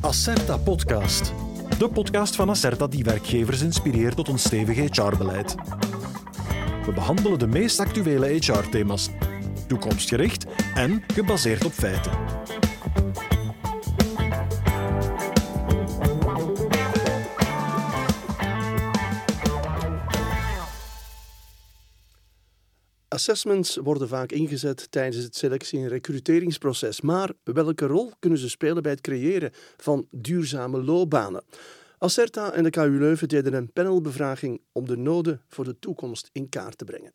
Acerta Podcast. De podcast van Acerta die werkgevers inspireert tot een stevig HR-beleid. We behandelen de meest actuele HR-thema's, toekomstgericht en gebaseerd op feiten. Assessments worden vaak ingezet tijdens het selectie- en recruteringsproces, maar welke rol kunnen ze spelen bij het creëren van duurzame loopbanen? Acerta en de KU Leuven deden een panelbevraging om de noden voor de toekomst in kaart te brengen.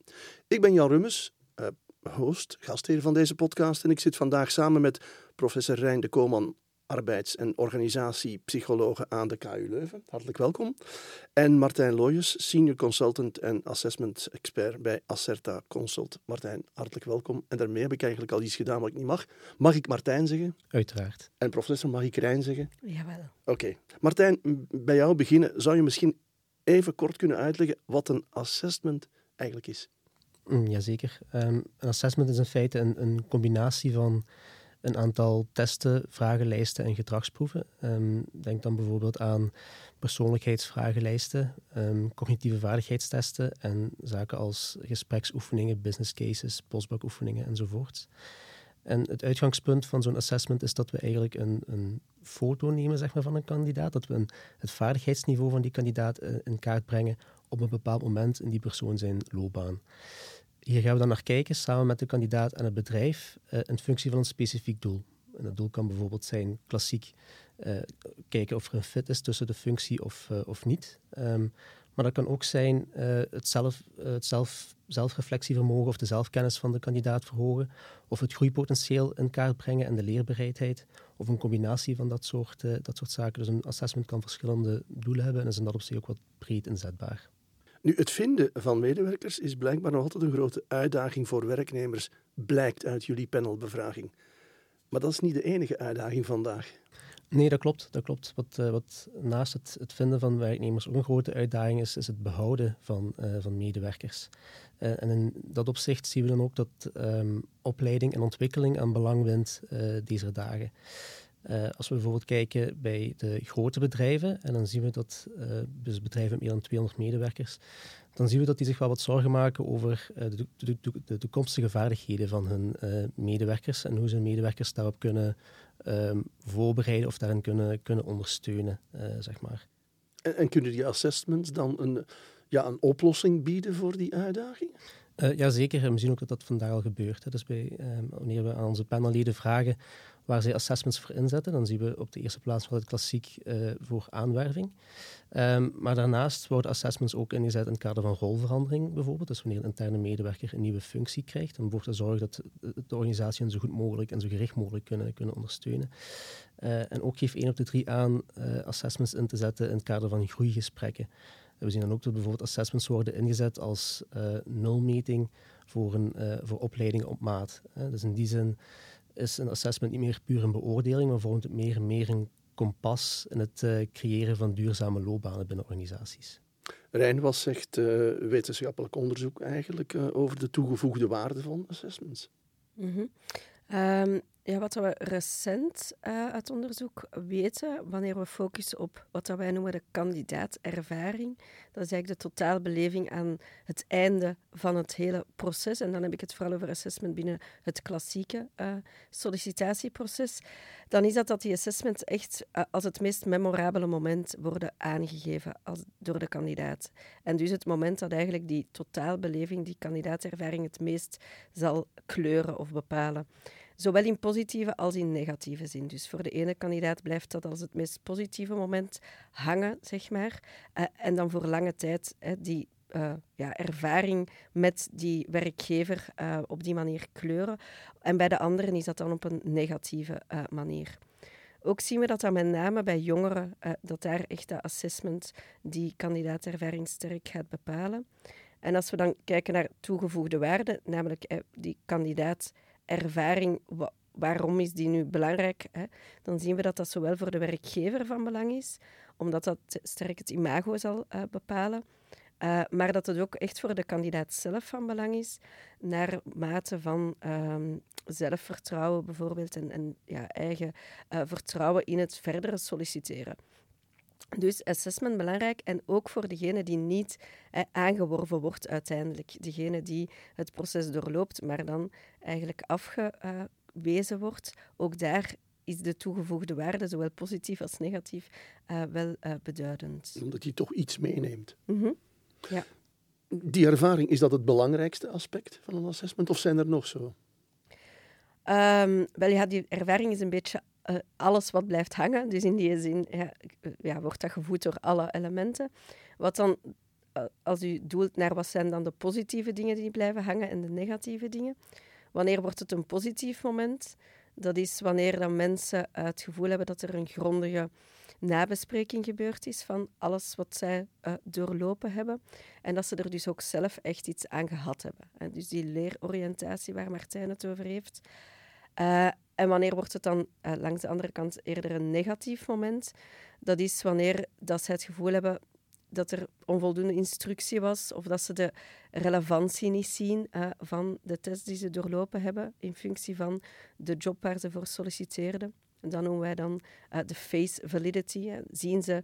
Ik ben Jan Rummes, uh, host, gastheer van deze podcast en ik zit vandaag samen met professor Rijn de Kooman arbeids- en organisatiepsychologe aan de KU Leuven. Hartelijk welkom. En Martijn Looyes, senior consultant en assessment expert bij Acerta Consult. Martijn, hartelijk welkom. En daarmee heb ik eigenlijk al iets gedaan wat ik niet mag. Mag ik Martijn zeggen? Uiteraard. En professor, mag ik Rijn zeggen? Jawel. Oké. Martijn, bij jou beginnen. Zou je misschien even kort kunnen uitleggen wat een assessment eigenlijk is? Mm, jazeker. Um, een assessment is in feite een, een combinatie van een aantal testen, vragenlijsten en gedragsproeven. Um, denk dan bijvoorbeeld aan persoonlijkheidsvragenlijsten, um, cognitieve vaardigheidstesten en zaken als gespreksoefeningen, business cases, postbakoefeningen enzovoort. En het uitgangspunt van zo'n assessment is dat we eigenlijk een, een foto nemen zeg maar, van een kandidaat, dat we het vaardigheidsniveau van die kandidaat uh, in kaart brengen op een bepaald moment in die persoon zijn loopbaan. Hier gaan we dan naar kijken samen met de kandidaat en het bedrijf uh, in functie van een specifiek doel. En dat doel kan bijvoorbeeld zijn klassiek uh, kijken of er een fit is tussen de functie of, uh, of niet. Um, maar dat kan ook zijn het, zelf, het zelf, zelfreflectievermogen of de zelfkennis van de kandidaat verhogen, of het groeipotentieel in kaart brengen en de leerbereidheid, of een combinatie van dat soort, dat soort zaken. Dus een assessment kan verschillende doelen hebben en is in dat opzicht ook wat breed inzetbaar. Nu, het vinden van medewerkers is blijkbaar nog altijd een grote uitdaging voor werknemers, blijkt uit jullie panelbevraging. Maar dat is niet de enige uitdaging vandaag. Nee, dat klopt. Dat klopt. Wat, uh, wat naast het, het, vinden van werknemers ook een grote uitdaging is, is het behouden van, uh, van medewerkers. Uh, en in dat opzicht zien we dan ook dat um, opleiding en ontwikkeling aan belang wint deze dagen. Uh, als we bijvoorbeeld kijken bij de grote bedrijven, en dan zien we dat uh, dus bedrijven met meer dan 200 medewerkers, dan zien we dat die zich wel wat zorgen maken over uh, de, de, de, de, toekomstige vaardigheden van hun medewerkers en hoe ze hun medewerkers daarop kunnen um, voorbereiden of daarin kunnen, kunnen ondersteunen, zeg maar. En, en, kunnen die assessments dan een, ja, een oplossing bieden voor die uitdaging? Ja, zeker. En we zien ook dat dat vandaag al gebeurt. Hè. Dus bij, um, wanneer we aan onze panelleden vragen waar zij assessments voor inzetten, dan zien we op de eerste plaats wel het klassiek uh, voor aanwerving. Um, maar daarnaast worden assessments ook ingezet in het kader van rolverandering bijvoorbeeld. Dus wanneer een interne medewerker een nieuwe functie krijgt, dan wordt er zorgen dat de organisatie hen zo goed mogelijk en zo gericht mogelijk kunnen, kunnen ondersteunen. Uh, en ook geeft één op de drie aan uh, assessments in te zetten in het kader van groeigesprekken. We zien dan ook dat bijvoorbeeld assessments worden ingezet als nulmeting voor, een, voor opleidingen op maat. Dus in die zin is een assessment niet meer puur een beoordeling, maar vormt het meer, meer een kompas in het creëren van duurzame loopbanen binnen organisaties. Rijn, wat zegt wetenschappelijk onderzoek eigenlijk over de toegevoegde waarde van assessments? Mm -hmm. um, ja, wat we recent uh, uit onderzoek weten, wanneer we focussen op wat wij noemen de kandidaatervaring, dat is eigenlijk de totaalbeleving aan het einde van het hele proces. En dan heb ik het vooral over assessment binnen het klassieke uh, sollicitatieproces. Dan is dat dat die assessments echt uh, als het meest memorabele moment worden aangegeven als, door de kandidaat. En dus het moment dat eigenlijk die totaalbeleving, die kandidaatervaring, het meest zal kleuren of bepalen. Zowel in positieve als in negatieve zin. Dus voor de ene kandidaat blijft dat als het meest positieve moment hangen, zeg maar. Uh, en dan voor lange tijd hè, die uh, ja, ervaring met die werkgever uh, op die manier kleuren. En bij de anderen is dat dan op een negatieve manier. Ook zien we dat dat met name bij jongeren, dat daar echt dat assessment die kandidaatervaring sterk gaat bepalen. En als we dan kijken naar toegevoegde waarde, namelijk die kandidaat ervaring, waarom is die nu belangrijk? Hè? Dan zien we dat dat zowel voor de werkgever van belang is, omdat dat sterk het imago zal uh, bepalen, Uh, maar dat het ook echt voor de kandidaat zelf van belang is, naar mate van um, zelfvertrouwen bijvoorbeeld en, en ja, eigen uh, vertrouwen in het verdere solliciteren. Dus assessment belangrijk en ook voor degene die niet eh, aangeworven wordt uiteindelijk. Degene die het proces doorloopt, maar dan eigenlijk afgewezen wordt. Ook daar is de toegevoegde waarde, zowel positief als negatief, uh, wel uh, beduidend. Omdat hij toch iets meeneemt. Mm -hmm. ja. Die ervaring, is dat het belangrijkste aspect van een assessment of zijn er nog zo? Um, wel ja, die ervaring is een beetje uh, alles wat blijft hangen. Dus in die zin ja, ja, wordt dat gevoed door alle elementen. Wat dan, uh, als u doelt naar wat zijn dan de positieve dingen die blijven hangen en de negatieve dingen. Wanneer wordt het een positief moment? Dat is wanneer dan mensen het gevoel hebben dat er een grondige nabespreking gebeurd is van alles wat zij doorlopen hebben. En dat ze er dus ook zelf echt iets aan gehad hebben. En dus die leeroriëntatie waar Martijn het over heeft. Uh, en wanneer wordt het dan uh, langs de andere kant eerder een negatief moment? Dat is wanneer dat ze het gevoel hebben dat er onvoldoende instructie was of dat ze de relevantie niet zien uh, van de test die ze doorlopen hebben in functie van de job waar ze voor solliciteerden. En dat noemen wij dan de face validity. Hè. Zien ze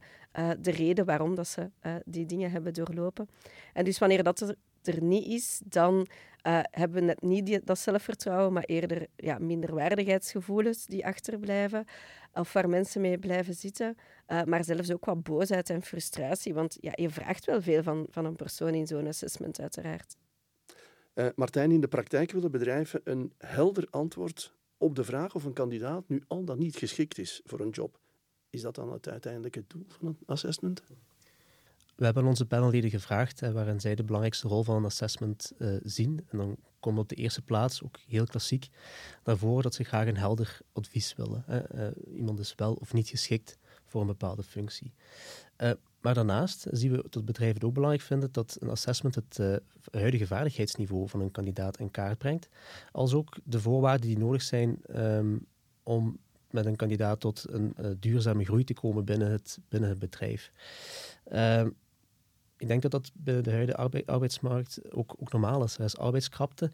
de reden waarom dat ze die dingen hebben doorlopen. En dus wanneer dat er, er niet is, dan uh, hebben we net niet dat zelfvertrouwen, maar eerder ja, minderwaardigheidsgevoelens die achterblijven. Of waar mensen mee blijven zitten. Uh, maar zelfs ook wat boosheid en frustratie. Want ja, je vraagt wel veel van, van een persoon in zo'n assessment, uiteraard. Uh, Martijn, in de praktijk willen bedrijven een helder antwoord op de vraag of een kandidaat nu al dan niet geschikt is voor een job. Is dat dan het uiteindelijke doel van een assessment? We hebben onze panelleden gevraagd waarin zij de belangrijkste rol van een assessment uh, zien. En dan komt op de eerste plaats, ook heel klassiek, daarvoor dat ze graag een helder advies willen. Hè. Uh, iemand is wel of niet geschikt voor een bepaalde functie. Uh, maar daarnaast zien we dat bedrijven het ook belangrijk vinden dat een assessment het huidige vaardigheidsniveau van een kandidaat in kaart brengt, als ook de voorwaarden die nodig zijn um, om met een kandidaat tot een duurzame groei te komen binnen het, binnen het bedrijf. Ik denk dat dat bij de huidige arbeidsmarkt ook, ook normaal is. Er is arbeidskrapte.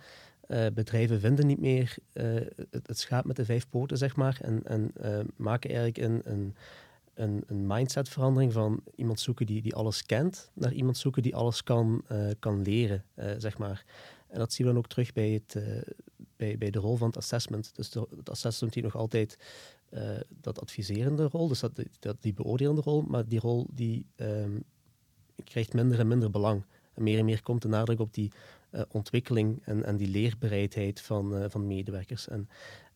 Uh, bedrijven vinden niet meer uh, het, schaap met de vijf poten, zeg maar. En, en uh, maken eigenlijk een, een, een, mindsetverandering van iemand zoeken die, die alles kent, naar iemand zoeken die alles kan, kan leren, zeg maar. En dat zien we dan ook terug bij, het, bij, bij de rol van het assessment. Dus de, het assessment die nog altijd dat adviserende rol, dus dat, dat, die beoordelende rol, maar die rol die um, krijgt minder en minder belang. En meer en meer komt de nadruk op die uh, ontwikkeling en, en, die leerbereidheid van, uh, van medewerkers. En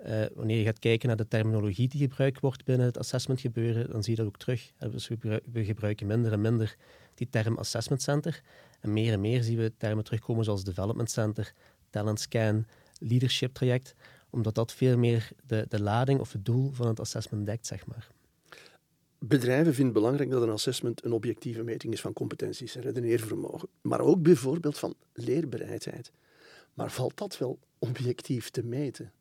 uh, wanneer je gaat kijken naar de terminologie die gebruikt wordt binnen het assessment gebeuren, dan zie je dat ook terug. Dus we, we gebruiken minder en minder die term assessment center. En meer en meer zien we termen terugkomen zoals development center, talent scan, leadership traject, omdat dat veel meer de, de lading of het doel van het assessment dekt, zeg maar. Bedrijven vinden het belangrijk dat een assessment een objectieve meting is van competenties en redeneervermogen, maar ook bijvoorbeeld van leerbereidheid. Maar valt dat wel objectief te meten?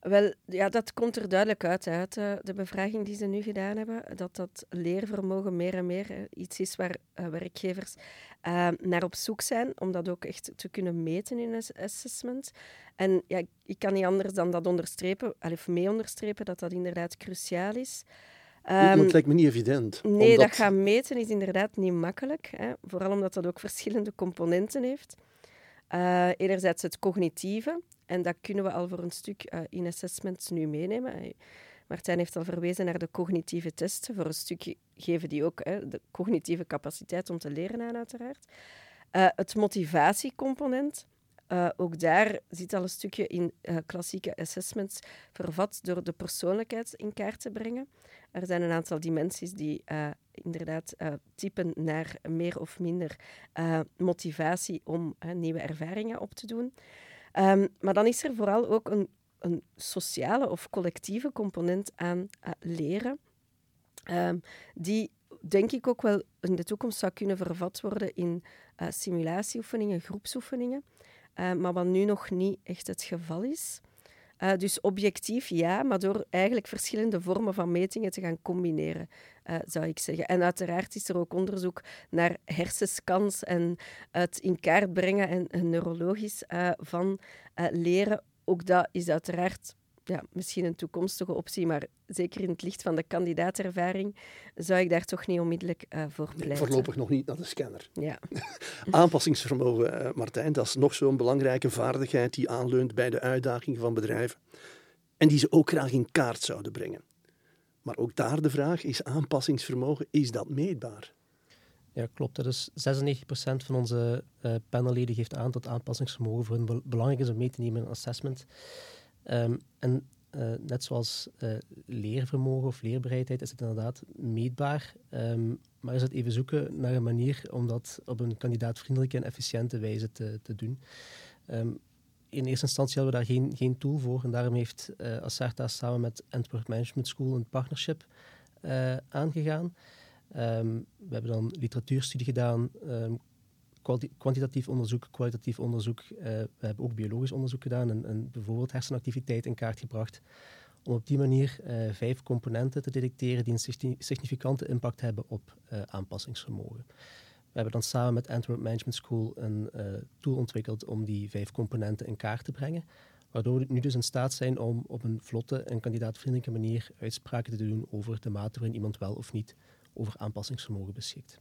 Wel, ja, dat komt er duidelijk uit, uit de, de bevraging die ze nu gedaan hebben, dat dat leervermogen meer en meer iets is waar uh, werkgevers uh, naar op zoek zijn, om dat ook echt te kunnen meten in een assessment. En ja, ik kan niet anders dan dat onderstrepen, of mee onderstrepen, dat dat inderdaad cruciaal is. Um, ehm, lijkt me niet evident. Nee, omdat... dat gaan meten is inderdaad niet makkelijk. Hè. Vooral omdat dat ook verschillende componenten heeft. Uh, enerzijds het cognitieve, en dat kunnen we al voor een stuk uh, in assessments nu meenemen. Martijn heeft al verwezen naar de cognitieve testen. Voor een stukje geven die ook hè, de cognitieve capaciteit om te leren aan, uiteraard. Uh, het motivatiecomponent. Uh, ook daar zit al een stukje in uh, klassieke assessments vervat door de persoonlijkheid in kaart te brengen. Er zijn een aantal dimensies die uh, inderdaad typen naar meer of minder motivatie om nieuwe ervaringen op te doen. Um, maar dan is er vooral ook een, een sociale of collectieve component aan leren, um, die denk ik ook wel in de toekomst zou kunnen vervat worden in simulatieoefeningen, groepsoefeningen. Uh, maar wat nu nog niet echt het geval is. Uh, dus objectief ja, maar door eigenlijk verschillende vormen van metingen te gaan combineren, uh, zou ik zeggen. En uiteraard is er ook onderzoek naar hersenscans en het in kaart brengen en, en neurologisch van leren. Ook dat is uiteraard ja, misschien een toekomstige optie, maar zeker in het licht van de kandidaatervaring zou ik daar toch niet onmiddellijk uh, voor pleiten. voorlopig nog niet naar de scanner. Ja. Aanpassingsvermogen, uh, Martijn, dat is nog zo'n belangrijke vaardigheid die aanleunt bij de uitdagingen van bedrijven en die ze ook graag in kaart zouden brengen. Maar ook daar de vraag, is aanpassingsvermogen, is dat meetbaar? Ja, klopt. Dus 96% van onze uh, panelleden geeft aan dat aanpassingsvermogen voor hen belangrijk is om mee te nemen in een assessment. Um, en uh, net zoals uh, leervermogen of leerbereidheid is het inderdaad meetbaar, um, maar is het even zoeken naar een manier om dat op een kandidaatvriendelijke en efficiënte wijze te, te doen. Um, in eerste instantie hadden we daar geen, geen tool voor en daarom heeft uh, samen met Antwerp Management School een partnership aangegaan. we hebben dan literatuurstudie gedaan, kwantitatief onderzoek, kwalitatief onderzoek. Uh, we hebben ook biologisch onderzoek gedaan en, en, bijvoorbeeld hersenactiviteit in kaart gebracht. Om op die manier uh, vijf componenten te detecteren die een significante impact hebben op uh, aanpassingsvermogen. We hebben dan samen met Antwerp Management School een tool ontwikkeld om die vijf componenten in kaart te brengen. Waardoor we nu dus in staat zijn om op een vlotte en kandidaatvriendelijke manier uitspraken te doen over de mate waarin iemand wel of niet over aanpassingsvermogen beschikt.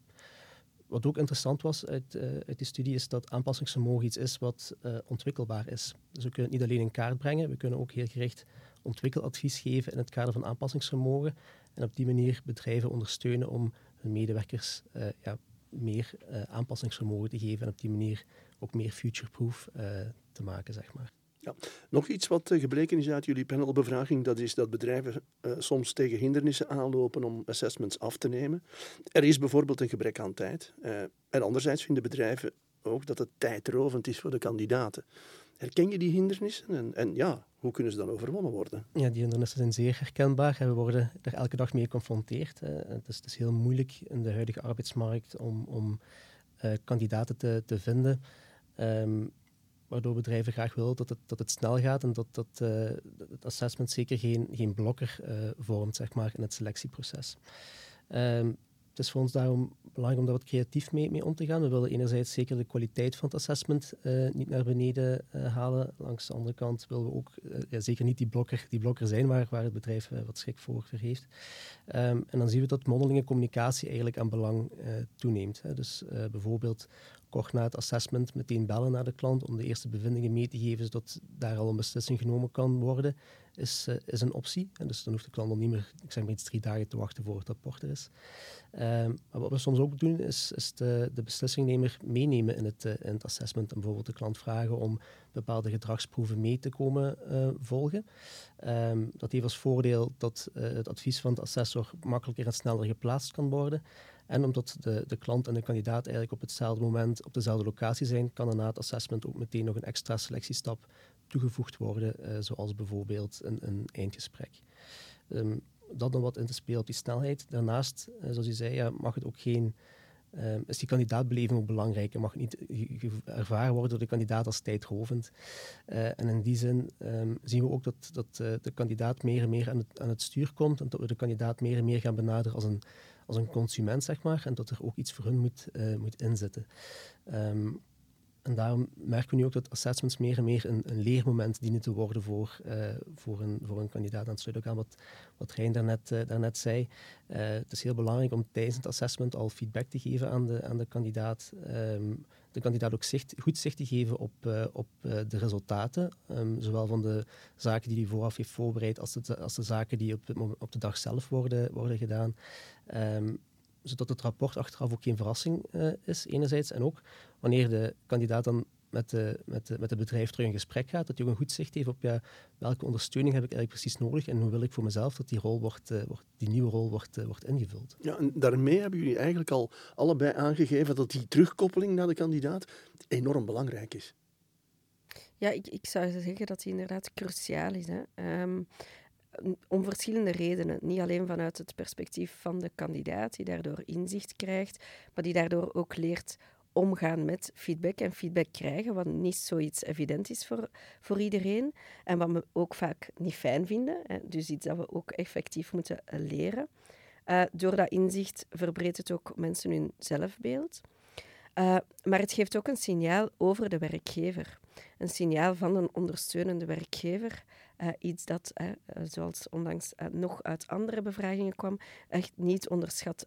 Wat ook interessant was uit, uh, uit die studie is dat aanpassingsvermogen iets is wat uh, ontwikkelbaar is. Dus we kunnen het niet alleen in kaart brengen, we kunnen ook heel gericht ontwikkeladvies geven in het kader van aanpassingsvermogen en op die manier bedrijven ondersteunen om hun medewerkers uh, ja, meer aanpassingsvermogen te geven en op die manier ook meer future-proof te maken, zeg maar. Ja. Nog iets wat eh, gebleken is uit jullie panelbevraging, dat is dat bedrijven uh, soms tegen hindernissen aanlopen om assessments af te nemen. Er is bijvoorbeeld een gebrek aan tijd. Uh, en anderzijds vinden bedrijven ook dat het tijdrovend is voor de kandidaten. Herken je die hindernissen en, en ja, hoe kunnen ze dan overwonnen worden? Ja, die hindernissen zijn zeer herkenbaar en we worden er elke dag mee geconfronteerd. Het is, het, is, heel moeilijk in de huidige arbeidsmarkt om, om kandidaten te, te vinden. Um, waardoor bedrijven graag willen dat het, dat het snel gaat en dat, dat uh, het assessment zeker geen, geen blokker uh, vormt zeg maar, in het selectieproces. Um, het is voor ons daarom belangrijk om daar wat creatief mee, mee om te gaan. We willen enerzijds zeker de kwaliteit van het assessment uh, niet naar beneden halen. Langs de andere kant willen we ook ja, zeker niet die blokker, die blokker zijn waar, het bedrijf wat schrik voor, heeft. Um, en dan zien we dat mondelinge communicatie eigenlijk aan belang toeneemt. Hè. Dus bijvoorbeeld kort na het assessment meteen bellen naar de klant om de eerste bevindingen mee te geven, zodat daar al een beslissing genomen kan worden, is, is een optie. En dus dan hoeft de klant dan niet meer, ik zeg maar iets, drie dagen te wachten voor het rapport er is. Um, maar wat we soms ook doen, is, is de, de beslissingnemer meenemen in het, uh, in het assessment. En bijvoorbeeld de klant vragen om bepaalde gedragsproeven mee te komen uh, volgen. Um, dat heeft als voordeel dat het advies van de assessor makkelijker en sneller geplaatst kan worden. En omdat de, de klant en de kandidaat eigenlijk op hetzelfde moment op dezelfde locatie zijn, kan er na het assessment ook meteen nog een extra selectiestap toegevoegd worden, zoals bijvoorbeeld een, een eindgesprek. Um, dat dan wat in te spelen op die snelheid. Daarnaast, uh, zoals u zei, ja, mag het ook geen um, is die kandidaatbeleving ook belangrijk en mag niet ervaren worden door de kandidaat als tijdrovend. Uh, en in die zin um, zien we ook dat, dat de kandidaat meer en meer aan het, aan het stuur komt en dat we de kandidaat meer en meer gaan benaderen als een als een consument, zeg maar, en dat er ook iets voor hun moet, uh, moet inzitten. Um, en daarom merken we nu ook dat assessments meer en meer een, een leermoment dienen te worden voor, uh, voor, een, voor een kandidaat. En het sluit ook aan wat, wat Rijn daarnet, uh, daarnet zei. Uh, het is heel belangrijk om tijdens het assessment al feedback te geven aan de, aan de kandidaat. Um, de kandidaat ook zicht, goed zicht te geven op, op de resultaten. Um, zowel van de zaken die hij vooraf heeft voorbereid, als de, als de zaken die op, op de dag zelf worden, worden gedaan. Um, zodat het rapport achteraf ook geen verrassing uh, is, enerzijds. En ook wanneer de kandidaat dan met, de, met, de, met het bedrijf terug in gesprek gaat, dat hij ook een goed zicht heeft op ja, welke ondersteuning heb ik eigenlijk precies nodig en hoe wil ik voor mezelf dat die, rol wordt, uh, wordt die nieuwe rol wordt, uh, wordt ingevuld. Ja, en daarmee hebben jullie eigenlijk al allebei aangegeven dat die terugkoppeling naar de kandidaat enorm belangrijk is. Ja, ik, ik zou zeggen dat die inderdaad cruciaal is. Hè. Um, om verschillende redenen. Niet alleen vanuit het perspectief van de kandidaat, die daardoor inzicht krijgt, maar die daardoor ook leert omgaan met feedback en feedback krijgen, wat niet zoiets evident is voor, voor iedereen en wat we ook vaak niet fijn vinden. Dus iets dat we ook effectief moeten leren. Uh, door dat inzicht verbreedt het ook mensen hun zelfbeeld. Uh, maar het geeft ook een signaal over de werkgever. Een signaal van een ondersteunende werkgever. Uh, iets dat, uh, zoals onlangs nog uit andere bevragingen kwam, echt niet onderschat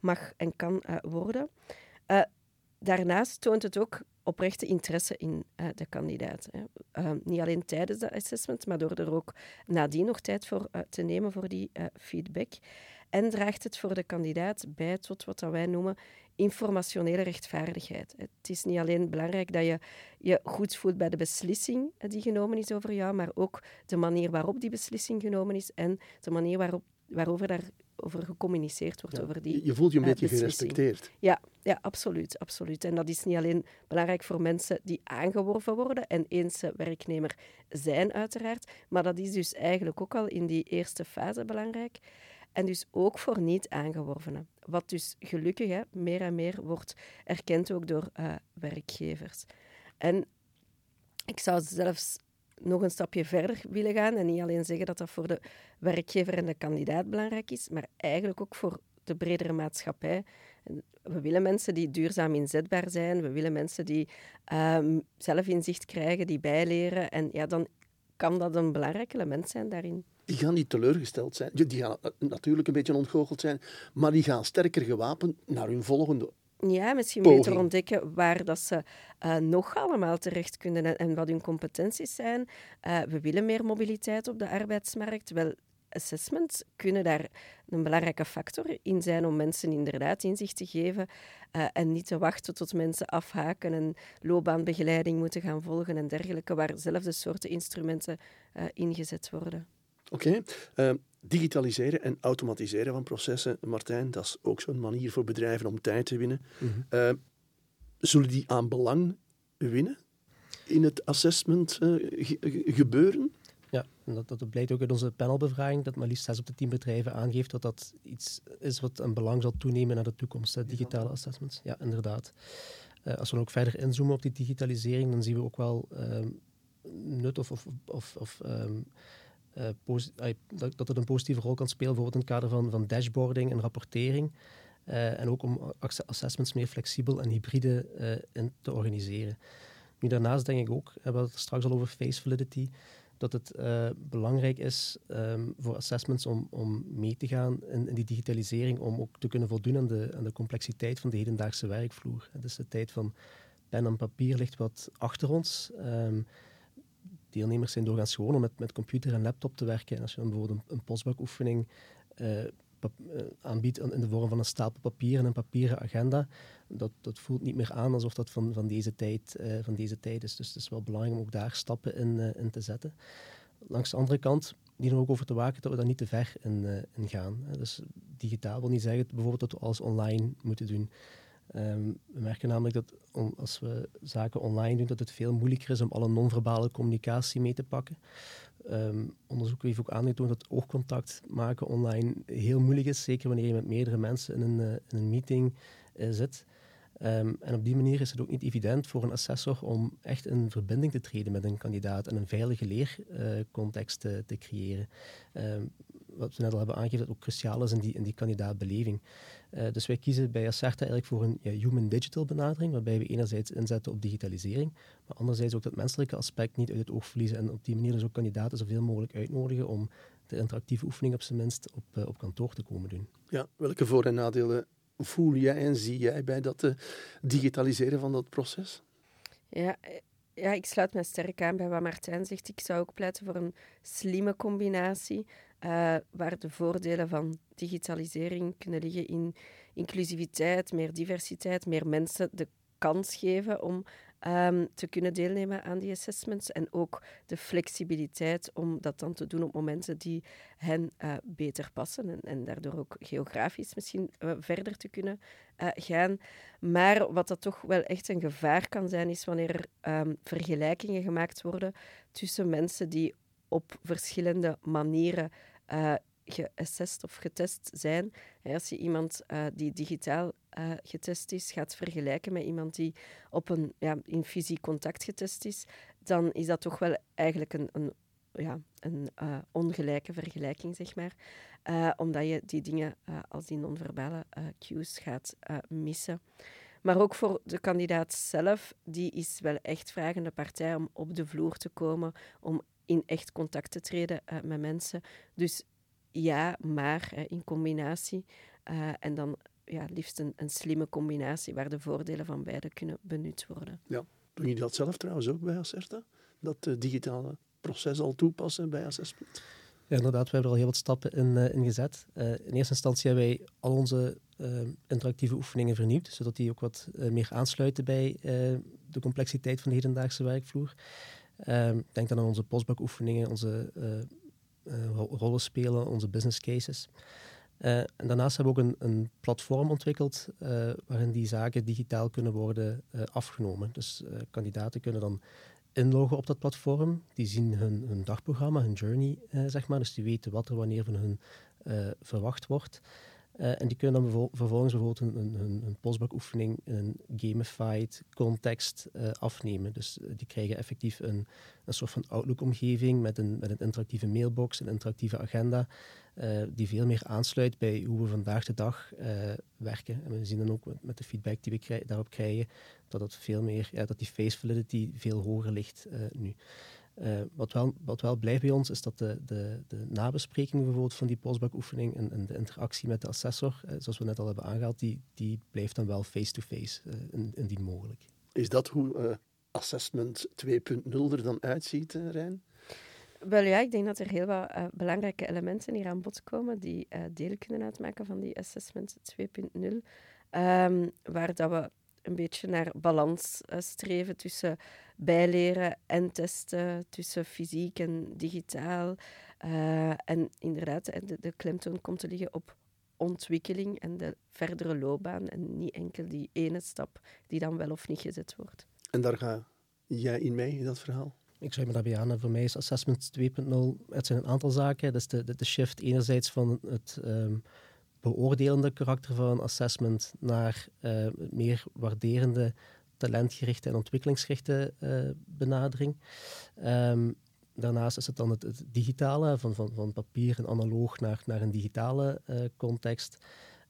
mag en kan worden. daarnaast toont het ook oprechte interesse in de kandidaat. Hè. niet alleen tijdens de assessment, maar door er ook nadien nog tijd voor te nemen voor die feedback. En draagt het voor de kandidaat bij tot wat wij noemen informationele rechtvaardigheid. Het is niet alleen belangrijk dat je je goed voelt bij de beslissing die genomen is over jou, maar ook de manier waarop die beslissing genomen is en de manier waarop, waarover daarover gecommuniceerd wordt. over die, je voelt je een beetje gerespecteerd. Ja, ja, absoluut, absoluut. En dat is niet alleen belangrijk voor mensen die aangeworven worden en eens werknemer zijn, uiteraard, maar dat is dus eigenlijk ook al in die eerste fase belangrijk. En dus ook voor niet-aangeworvenen. Wat dus gelukkig hè, meer en meer wordt erkend ook door uh, werkgevers. En ik zou zelfs nog een stapje verder willen gaan en niet alleen zeggen dat dat voor de werkgever en de kandidaat belangrijk is, maar eigenlijk ook voor de bredere maatschappij. We willen mensen die duurzaam inzetbaar zijn, we willen mensen die um, zelfinzicht krijgen, die bijleren. En ja, dan kan dat een belangrijk element zijn daarin die gaan niet teleurgesteld zijn. Die gaan natuurlijk een beetje ontgoocheld zijn, maar die gaan sterker gewapend naar hun volgende ja, misschien beter ontdekken waar dat ze uh, nog allemaal terecht kunnen en, wat hun competenties zijn. Uh, we willen meer mobiliteit op de arbeidsmarkt. Wel, assessments kunnen daar een belangrijke factor in zijn om mensen inderdaad inzicht te geven uh, en niet te wachten tot mensen afhaken en loopbaanbegeleiding moeten gaan volgen en dergelijke, waar zelfde soorten instrumenten ingezet worden. Oké. Ehm, digitaliseren en automatiseren van processen, Martijn, dat is ook zo'n manier voor bedrijven om tijd te winnen. Mm zullen die aan belang winnen in het assessment uh, gebeuren? Ja, dat, dat blijkt ook uit onze panelbevraging, dat maar liefst 6 op de 10 bedrijven aangeeft dat dat iets is wat een belang zal toenemen naar de toekomst, digitale assessments. Ja, inderdaad. Uh, als we ook verder inzoomen op die digitalisering, dan zien we ook wel uh, nut of, of, of, of um, dat, dat het een positieve rol kan spelen, bijvoorbeeld in het kader van, van dashboarding en rapportering. Uh, en ook om assessments meer flexibel en hybride uh, in te organiseren. Nu, daarnaast denk ik ook, we hebben het straks al over face validity, dat het belangrijk is um, voor assessments om, om mee te gaan in, die digitalisering, om ook te kunnen voldoen aan de, aan de complexiteit van de hedendaagse werkvloer. Dus de tijd van pen en papier ligt wat achter ons. Um, deelnemers zijn doorgaans gewoon om met, met computer en laptop te werken. En als je dan bijvoorbeeld een, postbakoefening uh, aanbiedt in de vorm van een stapel papier en een papieren agenda, dat, dat voelt niet meer aan alsof dat van, van, deze, tijd, uh, van deze tijd is. Dus het is wel belangrijk om ook daar stappen in, in te zetten. Langs de andere kant dienen we ook over te waken dat we daar niet te ver in, in gaan. Dus digitaal wil niet zeggen bijvoorbeeld dat we alles online moeten doen. Um, we merken namelijk dat als we zaken online doen, dat het veel moeilijker is om alle non-verbale communicatie mee te pakken. Um, onderzoek heeft ook aangetoond dat oogcontact maken online heel moeilijk is, zeker wanneer je met meerdere mensen in een, uh, in een meeting uh, zit. Um, en op die manier is het ook niet evident voor een assessor om echt in verbinding te treden met een kandidaat en een veilige leercontext te, te, creëren. Wat we net al hebben aangegeven, dat ook cruciaal is in die, in die kandidaatbeleving. Uh, dus wij kiezen bij Acerta eigenlijk voor een ja, human-digital benadering, waarbij we enerzijds inzetten op digitalisering, maar anderzijds ook dat menselijke aspect niet uit het oog verliezen en op die manier dus ook kandidaten zoveel mogelijk uitnodigen om de interactieve oefening op zijn minst op, uh, op kantoor te komen doen. Ja, welke voor- en nadelen voel jij en zie jij bij dat uh, digitaliseren van dat proces? Ja, ja, ik sluit mij sterk aan bij wat Martijn zegt. Ik zou ook pleiten voor een slimme combinatie, uh, waar de voordelen van digitalisering kunnen liggen in inclusiviteit, meer diversiteit, meer mensen de kans geven om um, te kunnen deelnemen aan die assessments. En ook de flexibiliteit om dat dan te doen op momenten die hen uh, beter passen. En, en, daardoor ook geografisch misschien uh, verder te kunnen gaan. Maar wat dat toch wel echt een gevaar kan zijn, is wanneer er um, vergelijkingen gemaakt worden tussen mensen die op verschillende manieren geassessed of getest zijn. Als je iemand uh, die digitaal uh, getest is, gaat vergelijken met iemand die op een, ja, in fysiek contact getest is, dan is dat toch wel eigenlijk een, een ja, een uh, ongelijke vergelijking, zeg maar. Uh, omdat je die dingen uh, als die non-verbale cues gaat missen. Maar ook voor de kandidaat zelf, die is wel echt vragende partij om op de vloer te komen, om in echt contact te treden met mensen. Dus ja, maar in combinatie. en dan ja, liefst een, een slimme combinatie waar de voordelen van beide kunnen benut worden. Ja, doen jullie dat zelf trouwens ook bij Acerta? Dat digitale proces al toepassen bij assessment? Ja, inderdaad, we hebben er al heel wat stappen in, uh, in gezet. Uh, in eerste instantie hebben wij al onze uh, interactieve oefeningen vernieuwd, zodat die ook wat meer aansluiten bij de complexiteit van de hedendaagse werkvloer. Ik denk dan aan onze postbakoefeningen, onze rollenspelen, onze business cases. en daarnaast hebben we ook een, een platform ontwikkeld waarin die zaken digitaal kunnen worden afgenomen. Dus kandidaten kunnen dan inloggen op dat platform. Die zien hun, hun dagprogramma, hun journey, eh, zeg maar. Dus die weten wat er wanneer van hun uh, verwacht wordt. Uh, en die kunnen dan vervolgens bijvoorbeeld een, een, een postbakoefening in een gamified context uh, afnemen. Dus die krijgen effectief een, een soort van Outlook-omgeving met een, met een interactieve mailbox, een interactieve agenda, die veel meer aansluit bij hoe we vandaag de dag werken. En we zien dan ook met de feedback die we daarop krijgen, dat, het veel meer, ja, dat die face validity veel hoger ligt nu. Uh, wat, wel, wat wel blijft bij ons is dat de, de, de nabespreking bijvoorbeeld van die postbakoefening en, en de interactie met de assessor, uh, zoals we net al hebben aangehaald, die, die blijft dan wel face-to-face, -face, uh, indien mogelijk. Is dat hoe assessment 2.0 er dan uitziet, Rijn? Wel ja, ik denk dat er heel wat belangrijke elementen hier aan bod komen die deel kunnen uitmaken van die assessment 2.0. Um, waar dat we een beetje naar balans uh, streven tussen bijleren en testen, tussen fysiek en digitaal. Uh, en inderdaad, de, de klemtoon komt te liggen op ontwikkeling en de verdere loopbaan en niet enkel die ene stap die dan wel of niet gezet wordt. En daar ga jij in mee, in dat verhaal? Ik sluit me daarbij aan. Voor mij is Assessment 2.0, het zijn een aantal zaken. Dat is de, de, de shift enerzijds van het um, beoordelende karakter van assessment naar uh, meer waarderende, talentgerichte en ontwikkelingsgerichte uh, benadering. Um, daarnaast is het dan het, digitale, van, van, van papier en analoog naar, naar een digitale uh, context.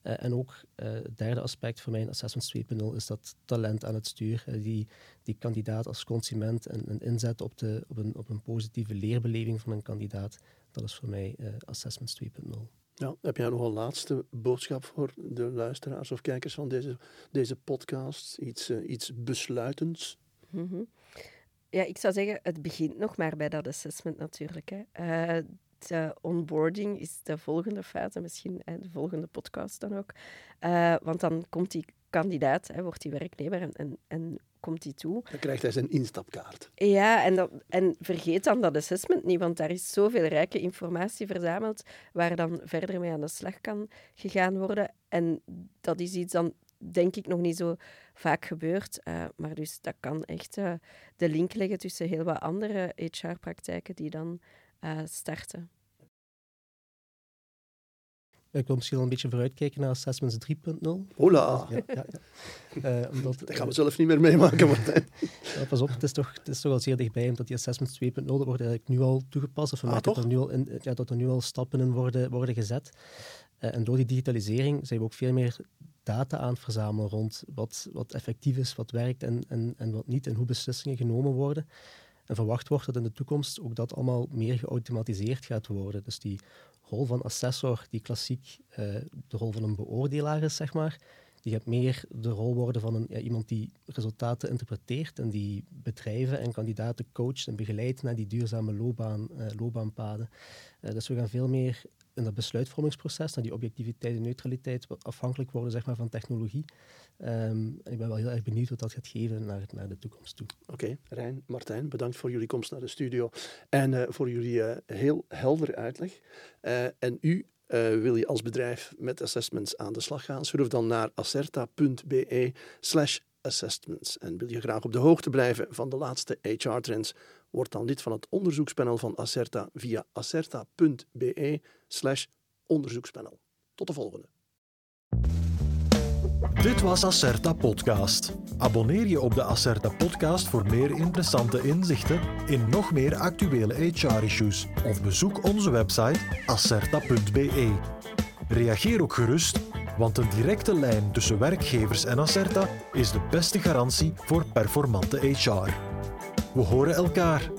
en ook het derde aspect voor mijn Assessment 2.0 is dat talent aan het stuur. die, die kandidaat als consument en, inzet op, de, op, een, op een positieve leerbeleving van een kandidaat. Dat is voor mij Assessment 2.0. Ja, heb jij nog een laatste boodschap voor de luisteraars of kijkers van deze, deze podcast? Iets, uh, iets besluitends? -hmm. Ja, ik zou zeggen, het begint nog maar bij dat assessment natuurlijk. Hè. Uh, de onboarding is de volgende fase, misschien de volgende podcast dan ook. want dan komt die kandidaat, hè, wordt die werknemer en, en, en komt hij toe. Dan krijgt hij zijn instapkaart. Ja, en, dat, en vergeet dan dat assessment niet, want daar is zoveel rijke informatie verzameld waar dan verder mee aan de slag kan gegaan worden. En dat is iets dan denk ik nog niet zo vaak gebeurt. Uh, maar dus dat kan echt uh, de link leggen tussen heel wat andere HR-praktijken die dan uh, starten. Ik wil misschien al een beetje vooruitkijken naar Assessments 3.0. Hola! Ja, ja, ja. Uh, omdat, dat gaan we zelf niet meer meemaken, Martijn. ja, pas op, het is, toch, het is toch al zeer dichtbij, omdat die Assessments 2.0 wordt eigenlijk nu al toegepast. Of ah, dat, er nu al in, ja, dat er nu al stappen in worden, worden gezet. Uh, en door die digitalisering zijn we ook veel meer data aan het verzamelen rond wat, wat effectief is, wat werkt en, en, en wat niet, en hoe beslissingen genomen worden. En verwacht wordt dat in de toekomst ook dat allemaal meer geautomatiseerd gaat worden. Dus die rol van assessor, die klassiek uh, de rol van een beoordelaar is, zeg maar, die gaat meer de rol worden van een, iemand die resultaten interpreteert en die bedrijven en kandidaten coacht en begeleidt naar die duurzame loopbaan, uh, loopbaanpaden. Uh, dus we gaan veel meer in dat besluitvormingsproces, naar die objectiviteit en neutraliteit, afhankelijk worden zeg maar, van technologie. Um, ik ben wel heel erg benieuwd wat dat gaat geven naar, naar de toekomst toe. Oké, okay, Rijn, Martijn, bedankt voor jullie komst naar de studio en uh, voor jullie uh, heel helder uitleg. Uh, en u wil je als bedrijf met assessments aan de slag gaan, surf dan naar acerta.be slash assessments. En wil je graag op de hoogte blijven van de laatste HR-trends, word dan lid van het onderzoekspanel van Acerta via acerta.be slash onderzoekspanel. Tot de volgende. Dit was Acerta Podcast. Abonneer je op de Acerta Podcast voor meer interessante inzichten in nog meer actuele HR-issues of bezoek onze website acerta.be. Reageer ook gerust, want een directe lijn tussen werkgevers en Acerta is de beste garantie voor performante HR. We horen elkaar.